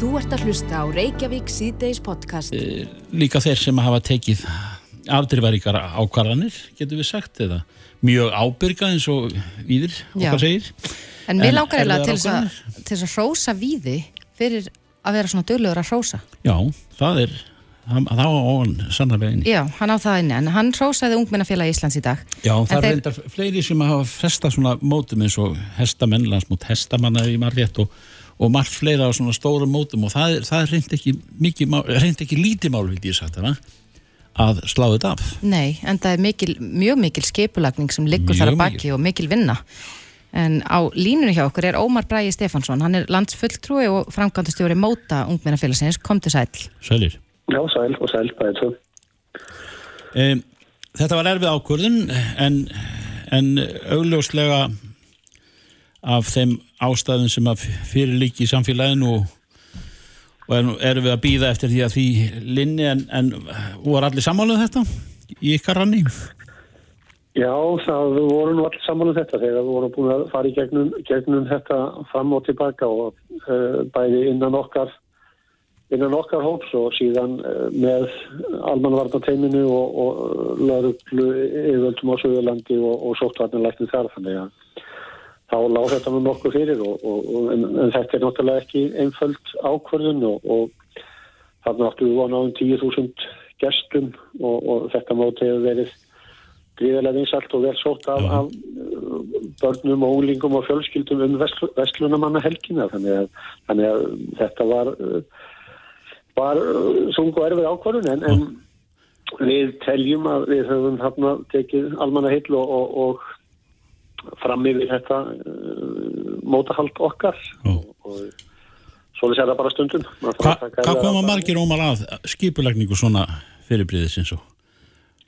Þú ert að hlusta á Reykjavík síðdeis podcast. Eh, líka þeir sem hafa tekið afdrifaríkar ákvarðanir, getur við sagt, eða mjög ábyrga eins og víðir, okkar segir. En mér langar eiginlega til þess að- til þess að hrósa víði fyrir að vera svona duglegur að hrósa. Já, það er, það það á hann sannarlega inn. Já, hann á það inni, en hann hrósaði ungmennafélagi Íslands í dag. Já, það En er þeir- reyndar fleiri sem hafa fresta svona mótum eins og hestamenn, landsmót hestamanna í margrétt og, og margt fleira á svona stórum mótum og það er, það er reynd ekki, ekki lítið mál, vildi ég sagt hana, að slá þetta af. Nei, en það er mikil, mjög mikil skipulagning sem liggur Mjög þar að baki mikil. og mikil vinna. En á línunni hjá okkur er Ómar Bræði Stefansson, hann er landsfulltrúi og framkvæmdastjóri Móta ungmennafélagsins, kom til sæl. Sælir. Já, sæl og sæl, bæðið svo. Um, þetta var erfið ákvörðun en, en augljóslega af þeim ástæðum sem að fyrir líki í samfélaginu og, og er, erum við að býða eftir því að því linni en, en voru allir sammáluð þetta í ykkar ranni? Já, það voru nú allir saman um þetta þegar við vorum búin að fara í gegnum, gegnum þetta fram og tilbaka og uh, bæði innan okkar innan okkar hóps og síðan uh, með almanvarnateiminu og, og lauruglu yfirvöldum á Suðurlandi og, og sóttvarnarlæknin þar þannig að þá lág þetta nú nokkuð fyrir og, og, og, en, en þetta er náttúrulega ekki einföld ákvörðun og, og þarna áttu við á um 10.000 gestum og, og þetta móti hefur verið gríðarlega vinsalt og vel sótt af, af uh, börnum og úlingum og fjölskyldum um vestlunamanna helgina þannig að, þannig að þetta var uh, var uh, sung og erfið ákvarðun en, en við teljum að við höfum þarna tekið almanna heill og, og, og fram yfir þetta uh, mótahald okkar og, og svo er það bara stundum Hva, hvað koma margir ómar að skipulagningu svona fyrirbriðis eins og?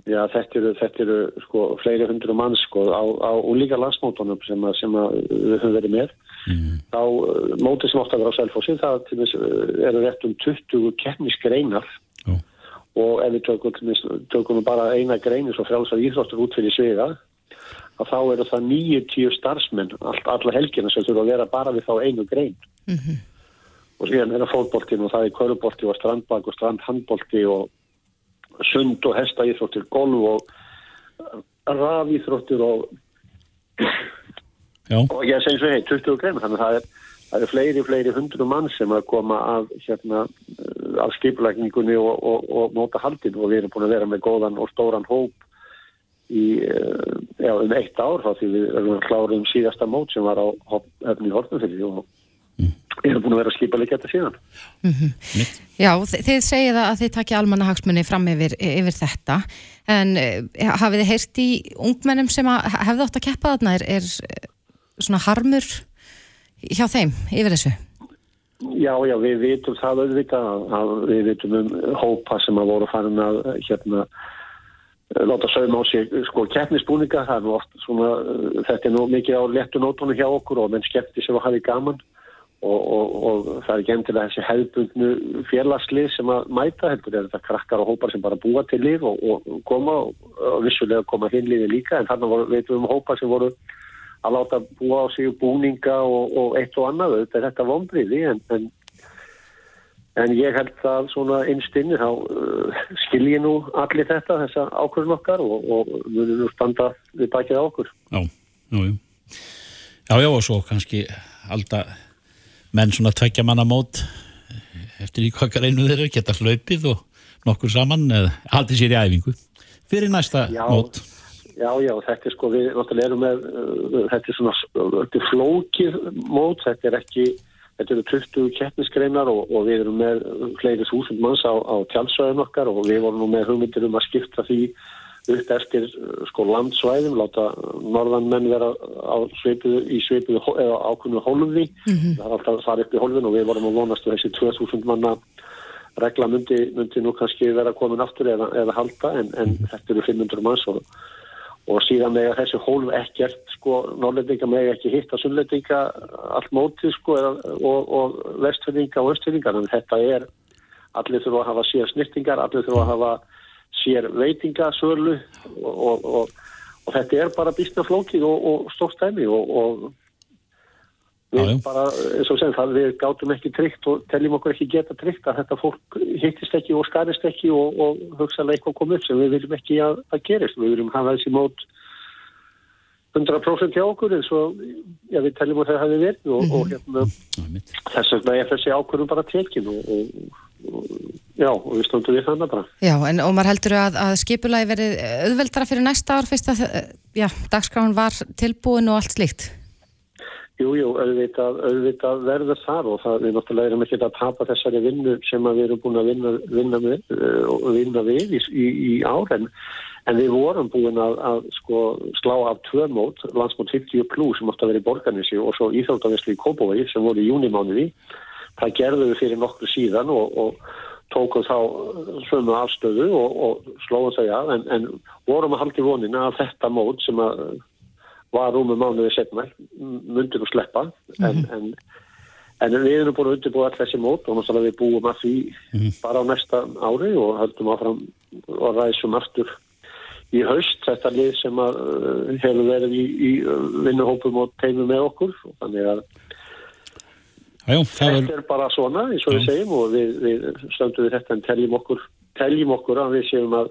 Já, þetta eru, þetta eru sko, fleiri hundru mann sko, á, á úlíka landsmótunum sem, að, sem að við höfum verið með. Mm. Þá uh, mótið sem að vera á Selfossi, það þess, uh, eru rétt um 20 keppnisgreinar Já. og ef við tökum, þess, tökum bara eina greinu svo frjálsar íþróttur út fyrir sviða, að þá eru það 90 starfsmenn all, alla helgina sem þurfa að vera bara við þá einu grein. Og síðan er það fótboltin og það er körubolti og strandbak og strandhandbolti og sund og hestaíþróttir, golf og rafíþróttir og, Já, og ég segi svo hei, 20 grein þannig að það er, það er fleiri, fleiri hundru mann sem að koma að hérna, eh, af skipulagningunni og, og, og móta haldin og við erum búin að vera með góðan og stóran hóp í eh, já, um eitt ár þá því við erum að klára um síðasta mót sem var á öfni Hortnafili og við erum búin að vera að skipa líka þetta síðan mitt. Já, þi- þið segið að þið takja almanna hagsmunni fram yfir, yfir þetta. En eh, hafið þið heyrt í ungmennum sem að hefðu átt að keppa þarna? Er, er eh, svona harmur hjá þeim yfir þessu? Já, já, við vitum það auðvitað að, við vitum um hópa sem að voru farin að hérna láta sauma á sig sko keppnisbúninga, það er nú oft svona eh, þetta er nú mikið á léttu nótunum hjá okkur og menn skemmti sem að hafi gaman. Og, og, og það er ekki endilega þessi hefðbundnu félagslið sem að mæta heldur er þetta krakkar og hópar sem bara búa til lið og, og koma og, vissulega koma hinn liði líka en þannig voru, veitum við um hópar sem voru að láta búa á sig búninga og, eitt og annað, þetta er þetta vonbriði en, en, en ég held það svona einstinni þá uh, skilji nú allir þetta, þessa ákvörðun okkar og, og munum nú standa við bakið á okkur. Já, jú, jú. Já, já, og svo kannski alltaf menn svona tveggja manna mót eftir í hvað greinu þeirra geta hlaupið og nokkur saman eða haldið sér í æfingu fyrir næsta Já. mót. Já, já, þetta er sko, við náttúrulega erum með, uh, þetta er svona, þetta er flókið mót, þetta er ekki, þetta eru 20 keppnisgreinar og, og við erum með fleiri þúsund manns á, á tjálsvæðin okkar og við vorum nú með hugmyndir um að skipta því upp eftir uh, sko landsvæðum, láta norðan menn vera á svipuðu, í svipuðu hó- eða ákveðnu hólfi, það er alltaf að fara upp í hólfin og við vorum að vonast við þessi 2000 manna regla myndi, myndi nú kannski vera komin aftur eða, eða halda en, en þetta eru 500 manns og og síðan með þessi hólf ekkert sko, norrlendinga með ekki hitta sunnlendinga allt mótið sko og, og vestfyrninga og östfyrninga en þetta er, allir þurfa að hafa sér snirtingar, allir þurfa að hafa sér veitingasölu og, og, og, þetta er bara bísna flókið og, og stórt dæmi og, Við Já, bara, eins og sem það, við gátum ekki tryggt og teljum okkur ekki geta tryggt að þetta fólk hittist ekki og skarist ekki og, og hugsaðlega eitthvað kom upp sem við viljum ekki að það gerist. Við viljum hafa þessi mót 100% hjá okkur eins og já, við teljum að það hafi verið og, og hérna, Einmitt. þess vegna er þessi ákvörðum bara tekin og, og, já, og við stöndum við þannig bara. Já, en Ómar heldur að, að skipulagi verið auðveldara fyrir næsta ár fyrst að já, dagskráin var tilbúin og allt slíkt? Jú, jú, auðvitað, auðvitað verður þar og það við náttúrulega erum ekki að tapa þessari vinnu sem við erum búin að vinna, vinna, með, og vinna við í, í, í ár en, við vorum búin að, að sko, slá af tvö mót, landsmót 50 plus sem átti að vera í Borganissi og svo Íþjóðavislu í Kópavogi sem voru í júnimánuði. Það gerðum við fyrir nokkru síðan og, og tókum þá svömu afstöðu og, og slóðum þau af en, en vorum að haldi vonina að þetta mót sem að var rúmum mánuði setna, myndir nú sleppa en, en, en við erum búin að undirbúa all þessi mót og náttúrulega við búum að því bara á næsta ári og höldum áfram og ræsum aftur í haust. Þetta lið sem að uh, hefur verið í, í uh, vinnuhópum og teimum með okkur og þannig að það þetta var, er bara svona eins og við segjum og við, við stöndum við þetta en teljum okkur, teljum okkur að við séum að,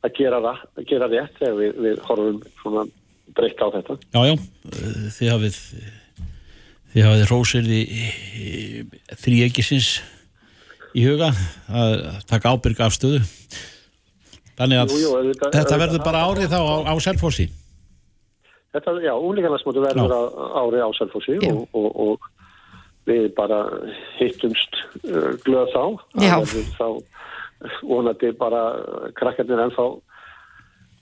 að, gera, gera rétt þegar við, við horfum svona breytt á þetta. já, já, þið hafið, þið hafið í þrýegisins í huga að taka ábyrg afstöðu. Þannig að Jú, jú, auðvitað- þetta auðvitað- verður bara árið þá á, á Selfossi. Þetta, já, úlíkanarsmóti verður að árið á Selfossi Já. og, og, og við bara hittumst uh, glöð þá. Já. Þá vonandi bara krakkarnir ennþá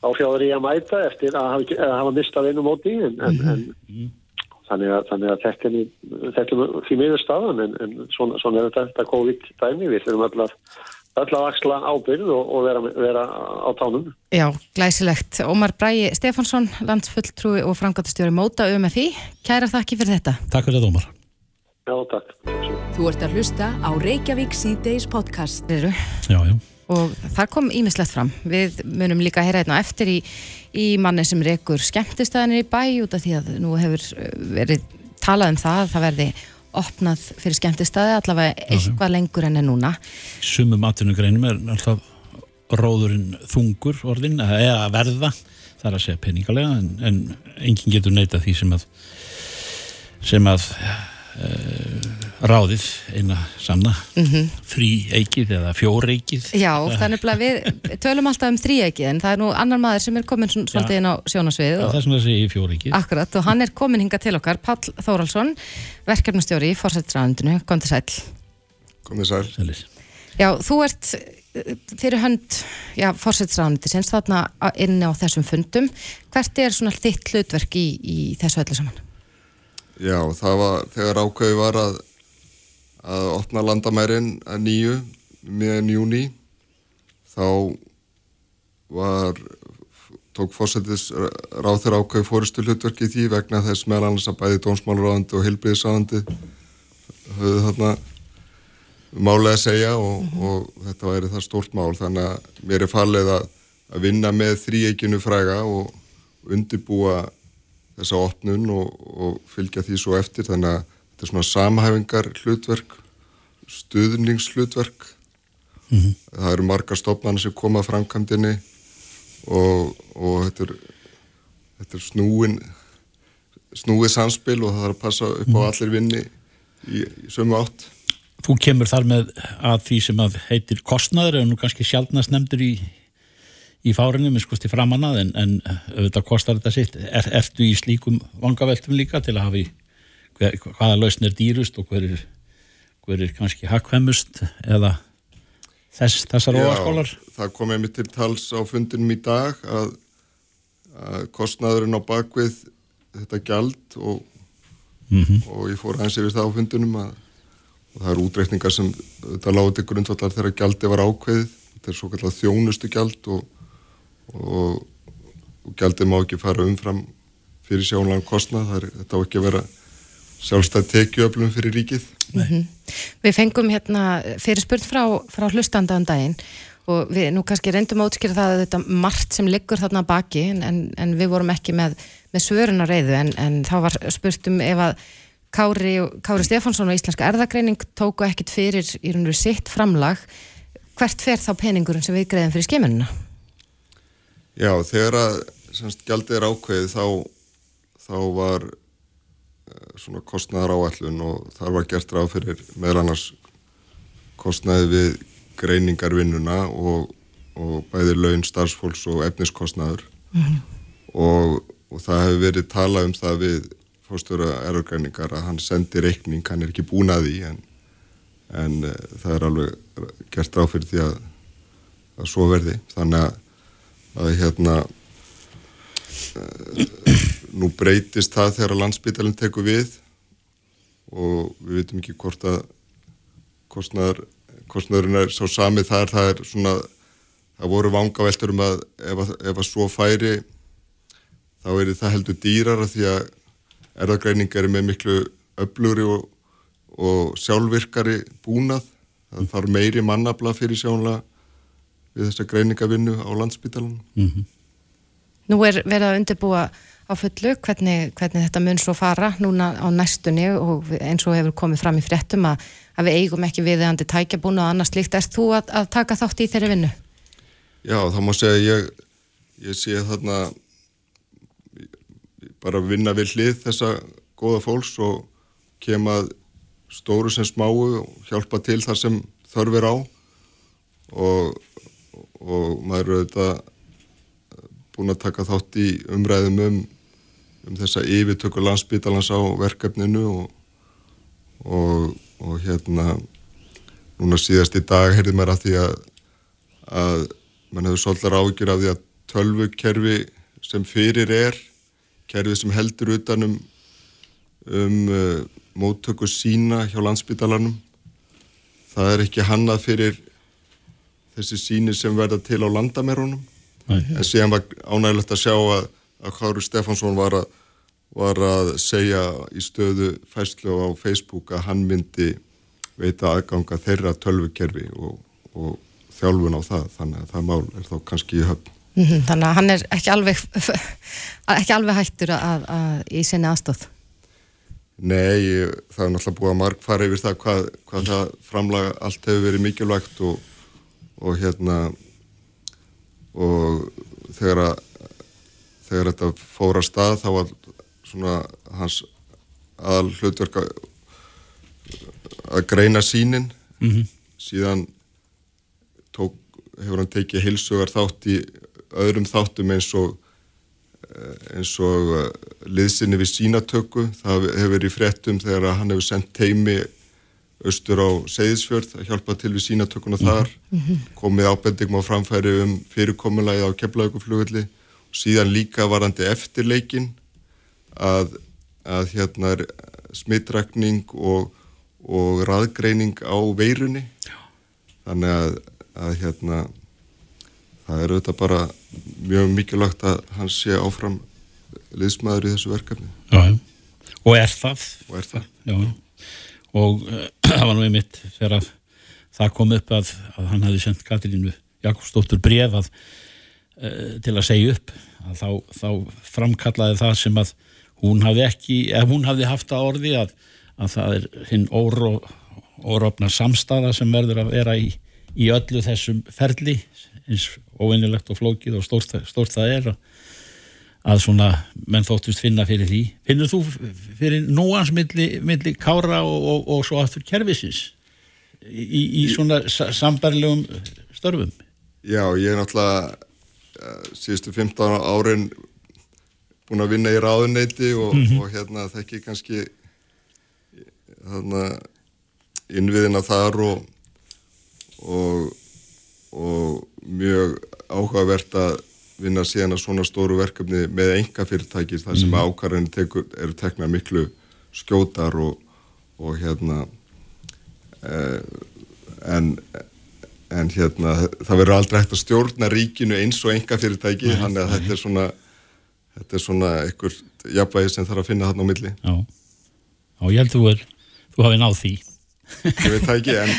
á fjáður í að mæta eftir að hafa, ekki- að hafa mistað einu móti en, en, en þannig, að, þannig að þetta er, þetta er því miður staðan en, en svona, svona er þetta, þetta COVID-dæmi við þurfum öll að, öll að axla ábyrð og, og vera, vera á tánum. Já, glæsilegt. Ómar Bræi Stefansson, landsfulltrúi og framgættastjóri Móta UMFI. Kæra þakki fyrir þetta. Takk fyrir þetta, Ómar. Já, takk. Þú ert að hlusta á Reykjavík síðdeis podcast. Eru. Já, já. Og þar kom ímislegt fram. Við munum líka að heyra hérna eftir í, í manni sem rekur skemmtistæðinir í bæ út af því að nú hefur uh, verið talað um það að það verði opnað fyrir skemmtistæði allavega eitthvað lengur enn er núna. Sumum atvinnugreinum er alltaf róðurinn þungur orðin, eða verða, það er að segja peningalega, en, en enginn getur neita því sem að sem að uh, ráðið eina sanna Mhm. frí eikið eða fjór eikið Já, þannig að við tölum alltaf um þríegi en það er nú annar maður sem er komin svolítið inn á sjónasvið það og, er akkurat og hann er komin hinga til okkar Páll Þóraldsson, verkefnastjóri í Forsættisræðundinu, kom til sæl komið sæl. Sælir. Já, þú ert eh, fyrir hönd Forsættisræðundinu þarna á- inni á þessum fundum hvert er svona þitt hlutverk í, í þessu öllu saman? Já, það var þegar ákveði var að, að opna landamærin að nýju meðan júni þá var tók fórsetis ráð þeirra ákveði fóristu hlutverki í því vegna þess meðal annars að bæði dómsmálaráðandi og heilbriðisáðandi höfðu þarna máli að segja og, og þetta væri það stórt mál. Þannig að mér er falið að, að vinna með þríeikinu fræga og undibúa þessa opnun og, og fylgja því svo eftir. Þannig að þetta er svona samhæfingar hlutverk stuðningshlutverk það eru margar stofnarnir sem koma framkvæmdini og, og þetta er, þetta er snúin snúið samspil og það þarf að passa upp á allir vinni í, í sömu átt. Þú kemur þar með að því sem að heitir kostnaður og nú kannski sjálfnast nefndur í, í fárinu með skosti framannað en, en auðvitað kostar þetta sitt. Er, Ertu í slíkum vangaveltum líka til að hafa í hver, hvaða lausn er dýrust og hver er, hver er kannski hakkvemmust eða þess, þessar óaskólar það kom einmitt til tals á fundinum í dag að, að kostnaðurinn á bakvið þetta gjald og, og ég fór aðeins yfir það á fundinum að og það eru útreikningar sem þetta láði til grundvallar þegar gjaldi var ákveðið. Þetta er svo kallar þjónustu gjald og, og, og gjaldi má ekki fara umfram fyrir sjónlega kostnað, það er, þetta á ekki að vera sjálfstæð tekiöflum fyrir ríkið? Við fengum hérna fyrir spurn frá, frá hlustandaðan daginn og við nú kannski reyndum að útskýra það að þetta margt sem liggur þarna baki en, en, en við vorum ekki með, með svörun á reyðu en, en þá var spurt um ef að Kári, Kári Stefánsson og Íslenska erðagreining tóku ekkit fyrir í raun og veru sitt framlag. Hvert fer þá peningurinn sem við greiðum fyrir skimununa? Já, þegar að semst gjaldið er ákveðið þá, þá var svona kostnæðar áallun og þar var gert ráð fyrir meðal annars kostnæði við greiningarvinnuna og, og bæði laun, starfsfólks og efniskostnæður mm -hmm. og, og það hefur verið talað um það við fórstöru erðurgreiningar að hann sendi reikning, hann er ekki búin að því en, en uh, það er alveg gert ráð fyrir því að, að svo verði þannig að, að hérna uh, nú breytist það þegar landsbytalinn tekur við og við veitum ekki hvort að kostnæður kostnæðurinn er svo samið þar. Það er svona það voru vanga veldur um að ef, að ef að svo færi þá er það heldur dýrara því að erðagreiningar er með miklu öflugri og, og sjálfvirkari búnað. Það þarf meiri mannabla fyrir sjónlega við þessa greiningavinnu á landsbytalan mm -hmm. Nú er verið að undirbúa á fullu hvernig, hvernig þetta mun svo fara núna á næstunni og eins og hefur komið fram í fréttum að, að við eigum ekki viðeigandi tækjabúna og annars líkt. Erst þú að, að taka þátt í þeirri vinnu? Já, þá má segja ég, ég sé þarna bara vinna við hlið þessa góða fólks og kem að stóru sem smáu og hjálpa til þar sem þörfir á og, og maður auðvitað búin að taka þátt í umræðum um, um þessa yfirtöku landsbytalans á verkefninu og, og, og hérna núna síðast í dag heyrði maður að því að, að mann hefur svolítið ágjur af því að tölvukerfi sem fyrir er kerfi sem heldur utanum um uh, móttöku sína hjá landsbytalanum það er ekki hannað fyrir þessi síni sem verða til á landamerunum en síðan var ánægilegt að sjá að, að Káru Stefánsson var að, var að segja í stöðu fæslu á Facebook að hann myndi veita aðganga þeirra tölvukerfi og, og þjálfun á það. Þannig að það mál er þá kannski í höfn. Mm -hmm, Þannig að hann er ekki alveg ekki alveg hættur að, að í sinni aðstóð Nei, það er náttúrulega búið að marg fara yfir það hvað, hvað það framlaga allt hefur verið mikilvægt og, og hérna og þegar að þegar þetta fór að stað þá var svona hans aðal hlutverk að, að greina sínin mm -hmm. síðan tók, hefur hann tekið hilsugar þátt í öðrum þáttum eins og eins og uh, liðsynni við sínatöku það hefur verið í frettum þegar hann hefur sendt teimi austur á Seyðisfjörð að hjálpa til við sínatökuna þar. Komið ábendingum á framfæri um fyrirkomulægi á keflauguflugulli og síðan líka varandi eftirleikin að, að hérna smittrækning og, og raðgreining á veirunni. Þannig að, að hérna það er auðvitað bara mjög mikilvægt að hann sé áfram liðsmaður í þessu verkefni. Já, og er það? Og, er það. Já, og uh, það var nú einmitt þegar að það kom upp að, að hann hafi sendt Katirínu Jakobsdóttur bref að, uh, til að segja upp að þá, þá framkallaði það sem að hún hafi ekki, ef hún hafi haft að orði að, að það er hinn órofna samstaða sem verður að vera í, í öllu þessum ferli eins óvinnilegt og flókið og stórt, stórt það er að svona menn þóttust finna fyrir því finnur þú fyrir núans milli, milli kára og, og, og svo aftur kervisins í, í svona sambarlegum störfum? Já, ég er náttúrulega uh, síðustu 15 árin búin að vinna í ráðuneyti og, mm -hmm. og hérna þekki kannski þarna innviðina þar og og og mjög áhugavert að vinna síðan að svona stóru verkefni með enga fyrirtækir þar sem mm. ákvarðin eru tekna miklu skjótar og, og hérna eh, en, en hérna það verður aldrei hægt að stjórna ríkinu eins og enga fyrirtæki nei, þannig að nei. þetta er svona þetta er svona einhver jafnvægi sem þarf að finna þarna á milli Já, Já ég held þú er þú hafið náð því Ég veit það ekki en,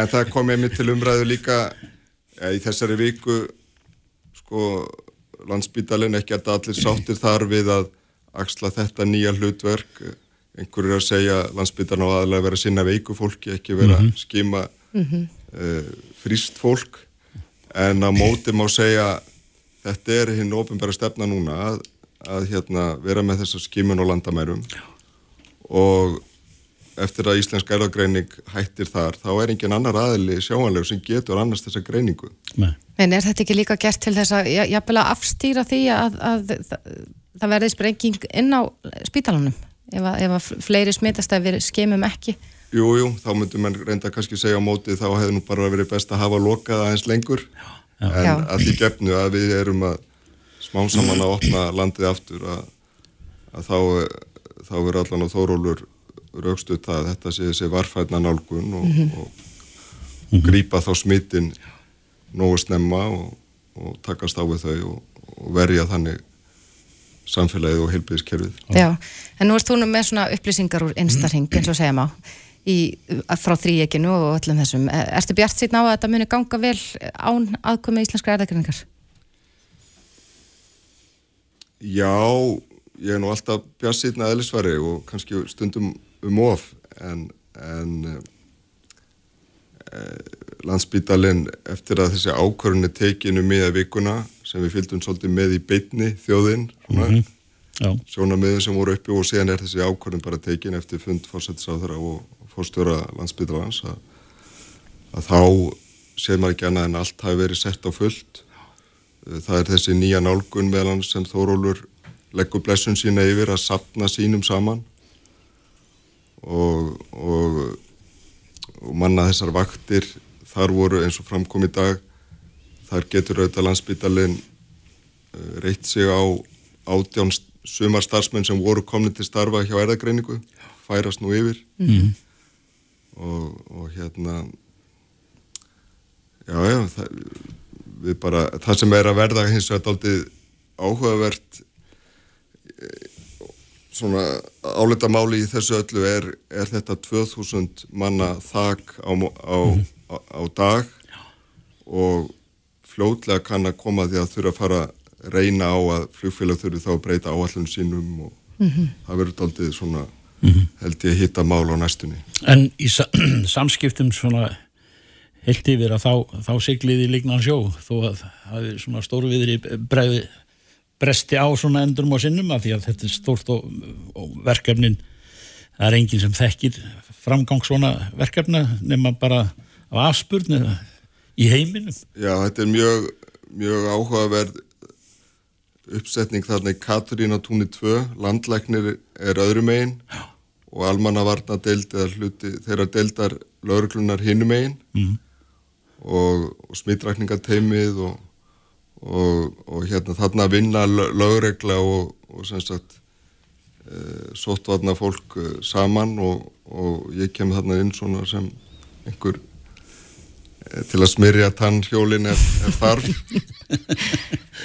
en það kom einmitt til umræðu líka í þessari viku sko landsbítalinn ekki að allir sáttir þar við að axla þetta nýja hlutverk. Einhverjur að segja landsbytarna á aðalega vera að sinna veiku fólki, ekki vera að skima uh, fríst fólk. En á móti má segja þetta er hinn ofinbæra stefna núna að, að hérna, vera með þessa skimun og landamærum. Og eftir að íslensk erðagreining hættir þar, þá er engin annar aðili sjáanlegu sem getur annars þessa greiningu. Nei. En er þetta ekki líka gert til þess að jafnvel að afstýra því að, að, að það verði sprenging inn á spítalunum ef að, ef að fleiri smitast að við skemum ekki? Jú, jú, þá myndum mann reynda kannski segja á móti þá hefði nú bara verið best að hafa lokað aðeins lengur en Já. að því gefnu að við erum að smá saman að opna landið aftur að, að þá, þá verður allan á þórólur raukstuð það að þetta sé þessi varfætna nálgun og, og grípa þá smittin nógu snemma og, og takast á við þau og, og verja þannig samfélagið og heilbíðiskerfið. Já, en nú erst þú nú með svona upplýsingar úr einstarhing eins og segja má í, frá þrýekinu og öllum þessum. Er- Ertu bjart síðan á að þetta muni ganga vel án aðkomi íslenskra erðagreiningar? Já, ég er nú alltaf bjassitna eðlisvari og kannski stundum um of en, en e, landsbítalinn eftir að þessi ákvörðun er tekinu miða vikuna sem við fylgdum svolítið með í beitni þjóðinn svona, Já, sjónamiðin sem voru uppi og síðan er þessi ákvörðun bara tekin eftir fund fórsættisáðara og fórstjóra landsbítalans að, að þá séð maður ekki annað en allt hafi verið sett á fullt. Það er þessi nýja nálgun meðlan sem Þórólur leggur blessun sína yfir að sapna sínum saman og, og, og manna þessar vaktir þar voru eins og framkom í dag þar getur auðvitað landsbítalinn uh, reitt sig á átján sumar starfsmenn sem voru komni til starfa hjá erðagreiningu færast nú yfir Mhm. og, og hérna já já það, við bara, það sem er að verða hins vegar áhugavert eh, svona álitamáli í þessu öllu er, er þetta 2000 manna þak á, á, á, á dag og fljótlega kann að koma því að þurfa að fara að reyna á að flugfélag þurfi þá að breyta áallun sínum og það verður daldið svona held ég hitta mál á næstunni. en í sa samskiptum svona heilt yfir að þá, þá sigliði líknan sjó þó að það er svona stóru viðri bregði bresti á svona endurum og sinnum af því að þetta er stórt og, og verkefnin það er enginn sem þekkir framgang svona verkefna nema bara á afspurnu í heiminum. Já, þetta er mjög, mjög áhugaverð uppsetning þarna í Katurína túnni 2, landlæknir er öðru megin og almannavarna deild eða hluti þeirra deildar lauruglunar hinum megin. Mhm. og, og smittrækningateimið og, og, og hérna þarna vinna laurugla og, og sem sagt e, sóttvarna fólk e, saman og, og ég kem þarna inn svona sem einhver eh, til að smyrja tannhjólin ef, ef þarf.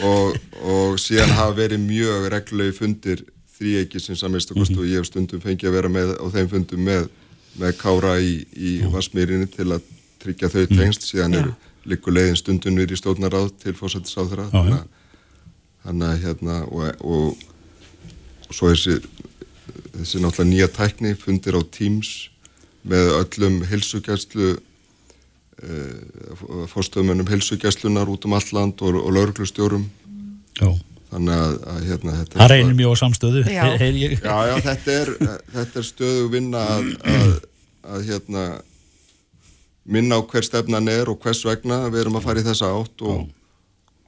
Og, og síðan hafa verið mjög reglulegi fundir þrýeikisins að mista kostu og ég hef stundum fengið að vera með á þeim fundum með, með kára í, í Vassmýrinni til að tryggja þau tengst síðan eru líku leiðin stundum við í stóðnaráð til já. þannig, að- hérna og, og, og svo þessi þessi náttúrulega nýja tækni fundir á Teams með öllum heilsugjæslu uh, fórstöðumennum heilsugjæslunar út um allt land og, og lauruglustjórum Já. þannig að, að hérna þetta það reynir mjög á samstöðu Já. Já, já, þetta er, þetta er stöðu vinna að, að, að hérna minna á hver stefnan er og hvers vegna við erum að fara í þessa átt og,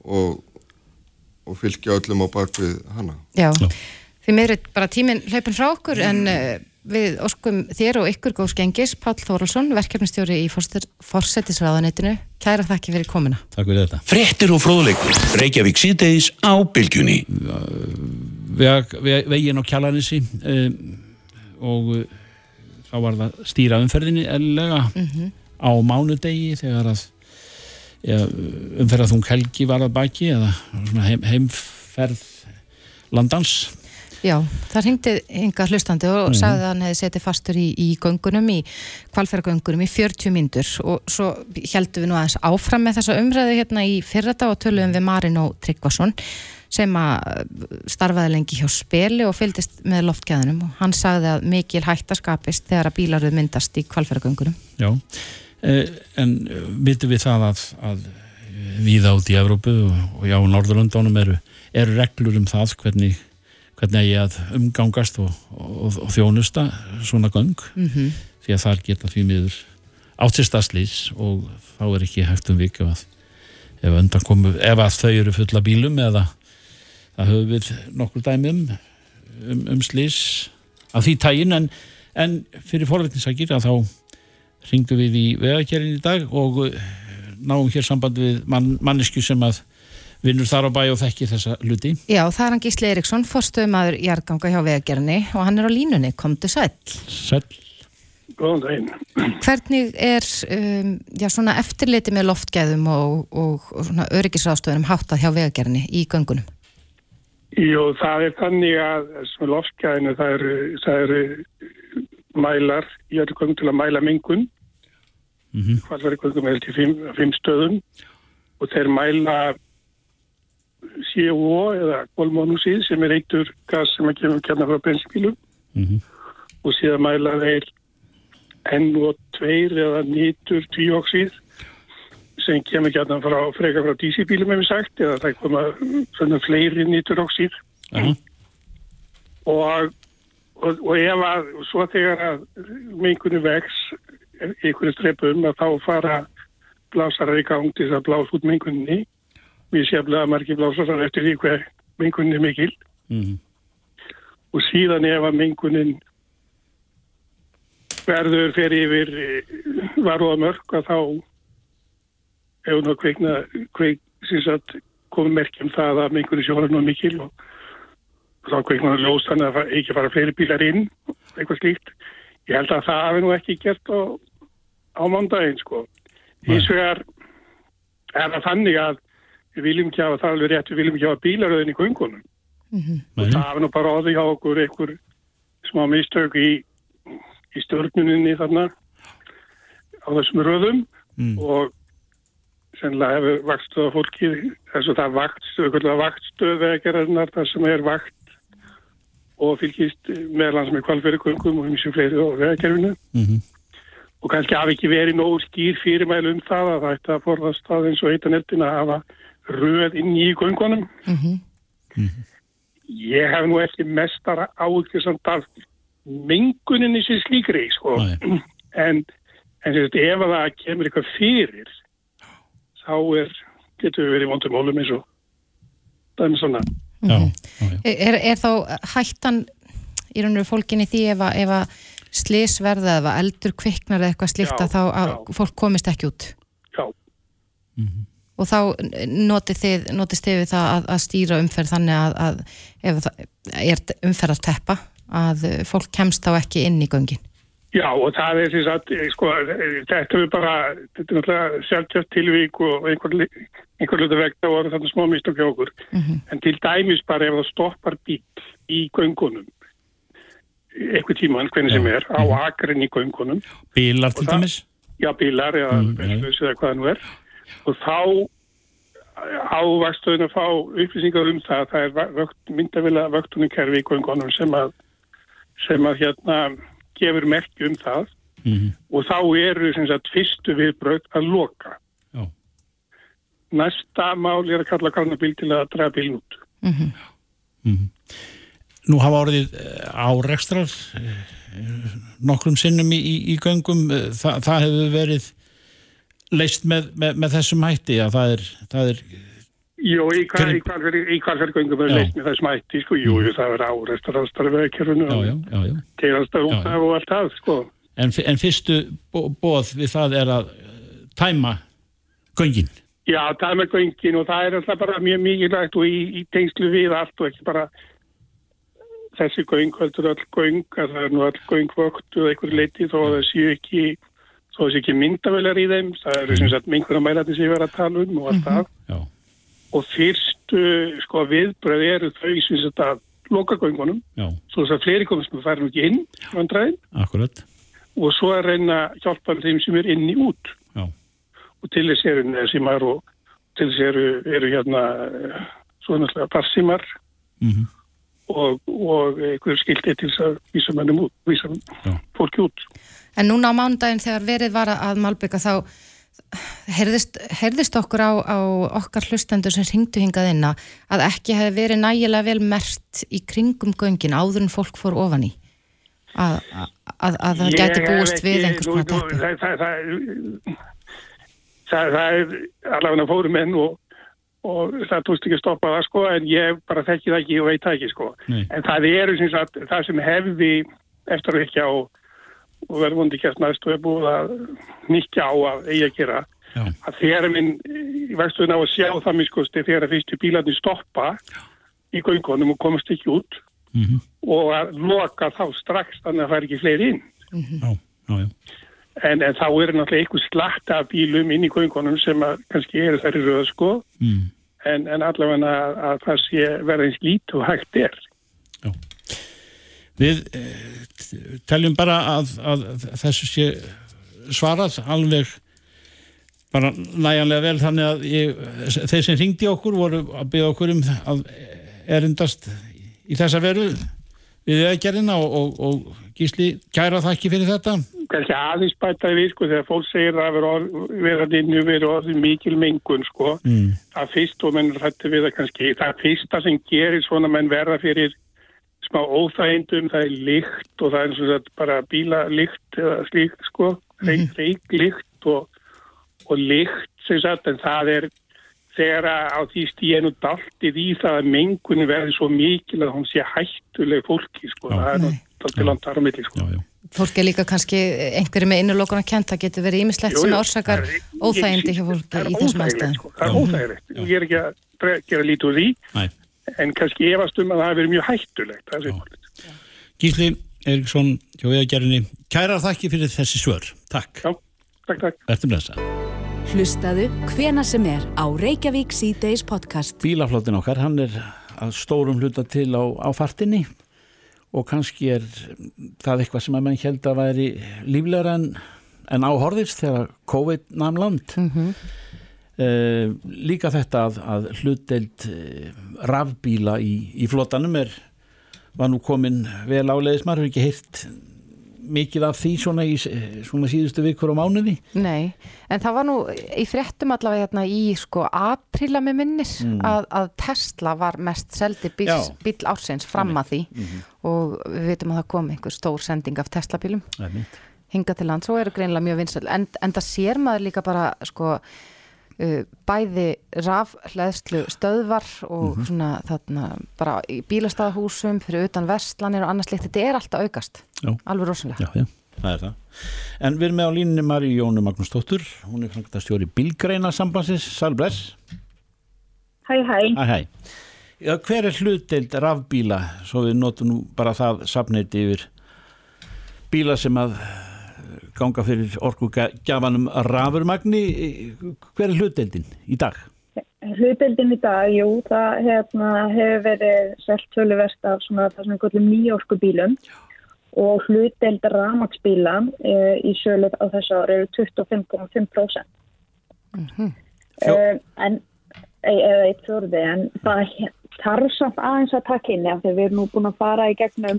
og, og fylgja öllum á bakvið hana. Já, Já. því mér er bara tíminn hlaupin frá okkur en uh, við óskum þér og ykkur góðs gengis, Páll Þóraldsson, verkefnistjóri í Forsetisraðanetinu. Kæra þakki fyrir komuna. Takk fyrir þetta Fréttir og fróðleikur. Reykjavík síðdeis á bylgjunni. veg, veg, veginn á kjalanissi um, og þá var það stýra umferðinni eðlilega á mánudegi þegar að ja, umferðað þung helgi var að baki eða svona heim, heimferð landans Já, það ringdi ynga hlustandi og Mhm. sagði að hann hefði setið fastur í, í göngunum, í kvalferðgöngunum í 40 myndur og svo heldum við nú aðeins áfram með þessa umræðu hérna í fyrrata og töluðum við Marin og Tryggvason sem að starfaði lengi hjá spili og fylgdist með loftgæðunum og hann sagði að mikil hætta skapist þegar að bílaruð myndast í kvalferðgöngunum. Já, en eh, vitum við það að, að við átt í Evrópu og, já, Norðurlöndunum eru, eru reglur um það hvernig, hvernig ég að umgangast og, og, og þjónusta svona göng. Mm því að þar geta því miður áttistastlis og þá er ekki hægt um viku að ef, ef að þau eru fulla bílum eða það höfum við nokkur dæmi um, um, um slís af því tægin en, en fyrir forvetninsakir að þá ringdu við í vegakerinn í dag og eh, náum hér samband við mann, mannesku sem að vinnur þar á bæ og þekki þessa hluti Já, það er hann Gísli Eriksson, forstöðumadur jarganga hjá vegagerni og hann er á línunni, komdu sæll. Sæll Góðan daginn. Hvernig er um, já, svona eftirliti með loftgæðum og, og, og svona öryggisráðstöðunum háttað hjá vegagerni í göngunum? Jú, það er þannig að sem loftgæðinu það eru, það eru mælar, ég er komið til að mæla mengun, mm -hmm. komið með til fimm, fimm stöðum og þeir mæla CO eða kolmónusíð sem er eittur gas sem að kemur kemna frá bensinbílum Mhm. og síðan mæla þeir NO2 eða nýtur tvíóksíð sem kemur kemna frá freka frá dísibílum hefur sagt eða það koma svona fleiri nýturóksíð Aha. og, og, og ef að svo þegar að mengunni vex einhverju strepum að þá fara blásarar í gang til þess að blása út mengunni við séflega margir blásarar eftir því hver mengunni er mikil Mhm. og síðan ef að mengunin verður fyrir yfir varúðamörk að þá hefur nú kveikna kveik, komið merkjum það að mengunin sjóra nú mikil og þá kveiknaður ljós þannig að það ekki fara fleiri bílar inn eitthvað slíkt. Ég held að það hafi nú ekki gert á, á mándaginn sko. Vegar er það þannig að við viljum ekki hafa það alveg rétt, við viljum ekki hafa bílaröðin í göngunum. Mm Og það hafi nú bara áður hjá okkur einhver smá mistök í, í stjórnuninni þarna á þessum röðum Mm. og sennilega hefur vaktstöða fólki þess að það vaktstöð, vaktstöð vegagerðarnar þar sem er vakt og fylgist meðlans með kvalfyrirgöngum og mjög fleiri á vegagerfinu Mhm. Og kannski hafi ekki verið nógu skýr fyrirmælu um það að það ætti að forðast það eins og eitanettin að hafa röð inn í göngunum. -hmm. Ég hef nú ekki mestara áhugjur samt af menguninni sem slíkri, sko. Nei. En, en sagt, ef að það kemur eitthvað fyrir, þá er, getur við verið vondum mólum eins og það er svona. Já, já, já. Er, er þá hættan í raun og veru fólkinni því ef að, ef að slis verða eða eldur kviknar eða eitthvað slíkt að þá að fólk komist ekki út. Já, og þá notið þið, notist þið við það að, að stýra umferð þannig að, að ef það er umferðarteppa að fólk kemst þá ekki inn í göngin. Já og það er þess að, sko, þetta er bara, þetta er náttúrulega sjálfsagt tilvík og einhver, einhver hluta vegna voru þarna smá mistök hjá okkur. Mhm. En til dæmis bara ef það stoppar bíl í göngunum, eitthvað tíman, hvernig sem er, á akrin í göngunum, Bílar til dæmis já bílar eða Mm, benslaus eða hvað það nú er, og þá ávakstöðun að fá upplýsingar um það, það er vökt, myndavila vöktunumkerfi í göngunum sem að, sem að hérna gefur merki um það Mhm. og þá eru sem sagt fyrstu viðbröð að loka. Já. Næsta mál er að kalla kannabíl til að draga bíln út. mm Mhm. Nú hafa orðið eh, árekstrar eh, nokkrum sinnum í, í, í göngum eh, Þa, það hefur verið leist með, með, með þessum hætti að það er, það er Jú, í fyrir göngum er leist með þessum hætti, sko, jú, jú, það er já, já, og já, já. teirastar út Já, já. af og allt það, sko. En, en fyrstu boð við það er að tæma göngin Já, með göngin og það er alltaf bara mjög mikilvægt og í, í tengslu við allt og ekki bara þessi göng, heldur öll göng, að það er nú öll göng vöktu eða einhver leiti þó að það séu ekki, þó að það séu ekki myndavelar í þeim, það eru sem sagt mingur að mælarnir sem ég verið að tala um og allt það. Já, og fyrstu sko viðbröð eru þau sem sagt að loka göngunum. Já, svo þess að fleiri komast með færa nú ekki inn vandræðin. Akkurat. Og svo að reyna að hjálpa þeim sem er inni út. Já, og til þess eru nesímar og til þess eru, eru hérna eh, svo náttúrulega parsímar mhm, og, og einhverju skildi til þess að vísa mannum út, vísa fólki út. En núna á mánudaginn þegar verið var að Malbygga þá heyrðist, heyrðist okkur á, á okkar hlustendur sem ringdu hingað inn að ekki hefði verið nægilega vel mert í kringum göngin áður en fólk fór ofan í að, að, að, að það hef búist við einhvers konar. Það, það, það, það, það er allavega fórum enn og, og það tókst ekki að stoppa það sko en ég bara þekki það ekki og veit það ekki sko. Nei. En það eru sem sagt, það sem hefði eftir að ekki á og verður vondi kjæst næst og er búið að nýkja á að eigi að gera já, að þegar minn í vextuðin á að sjá það miskosti þegar að fyrstu bílarnir stoppa í göngunum og komast ekki út mhm, og að loka þá strax þannig að það fær ekki fleiri inn. já, já, já, En, en þá er náttúrulega einhver slatta af bílum inn í göngunum sem að kannski eru þær í röða sko. Mm, en, en allavega að, að það sé verða eins lít og hægt er. Við eh, teljum bara að, að þessu sé svarað alveg bara næjanlega vel. Þannig að ég, þeir sem ringdi okkur voru að byggja okkur um að erindast í þessa veru við eðgerina og, og, og gísli kæra þakki fyrir þetta Kannski aðeins bætaði við sko þegar fólk segir að vera verðandi innu verið orðið mikil mengun sko. mm. Það fyrst og menn rætti við það kannski. Það fyrsta sem gerir svona menn verða fyrir smá óþægindum, það er lykt og það er svona bara bílalykt eða slíkt sko, reik, reiklykt og, og lykt sem sagt en það er þegar að á því stíðinu daltið í það að mengun verði svo mikil að hún sé hættuleg fólki sko, Já. það er náttúrulega langt á milli sko. já, já, Fólk er líka kannski einhverju með innulokun að kenta getur verið ímislegt sem orsakar óþægindi hjá fólki í þessum aðstæðum. sko. Það er óþægilegt. Ég er ekki að gera lítið úr því Næ. en kannski efast um að það hefur verið mjög hættulegt. Gísli Eriksson eðgerinu kæra þakki fyrir þessi svör takk, Já, takk, takk. verður blessa Hlustaðu hvena sem er á Reykjavík C-Days podcast. bílaflottin okkar, hann er að stórum hluta til á, á fartinni og kannski er það eitthvað sem að mann held að væri líflegra en, en áhorðist þegar COVID nam land Mhm. uh, líka þetta að, að hlutdeild uh, rafbíla í, í flottanum er var nú komin vel áleiðis maður hefur ekki heyrt mikið af því svona í svona síðustu vikur og mánuði? Nei, en það var nú í fréttum allavega hérna í sko apríla með minnis að, að Tesla var mest seldi bíl, Mm. Bíl ársins fram að því. Og við veitum að það kom einhver stór sending af Tesla bílum hinga til lands og eru greinlega mjög vinsæl. En, en það sér maður líka bara sko bæði rafhleðslu stöðvar og svona þarna bara í bílastæðahúsum fyrir utan vestlanir og annars líkt þetta er alltaf aukast Já. alveg rosalega Já, já, það er það. En við erum með á línunni Marí Jónu Magnúsdóttur, hún er framkvæmtastjóri Bilgreina sambandsins, Salbless. Hæ, hæ. Hæ, hæ. Já, hver er hlutdeild rafbíla, svo við notum nú bara það safneiti yfir bíla sem að ganga fyrir orkugjafanum rafurmagni, hver er hlutdeildin í dag? Hlutdeildin í dag, jú, það hérna, hefur verið selt töluvert af svona það sem við kallum nýjorku bílum og hlutdeild ramagsbíla e, í söluð á þessu ári eru 25,5%. Fjó- e, en, e, eða eitt fjörði, en það þarf samt aðeins að taka inn af því við erum nú búin að fara í gegnum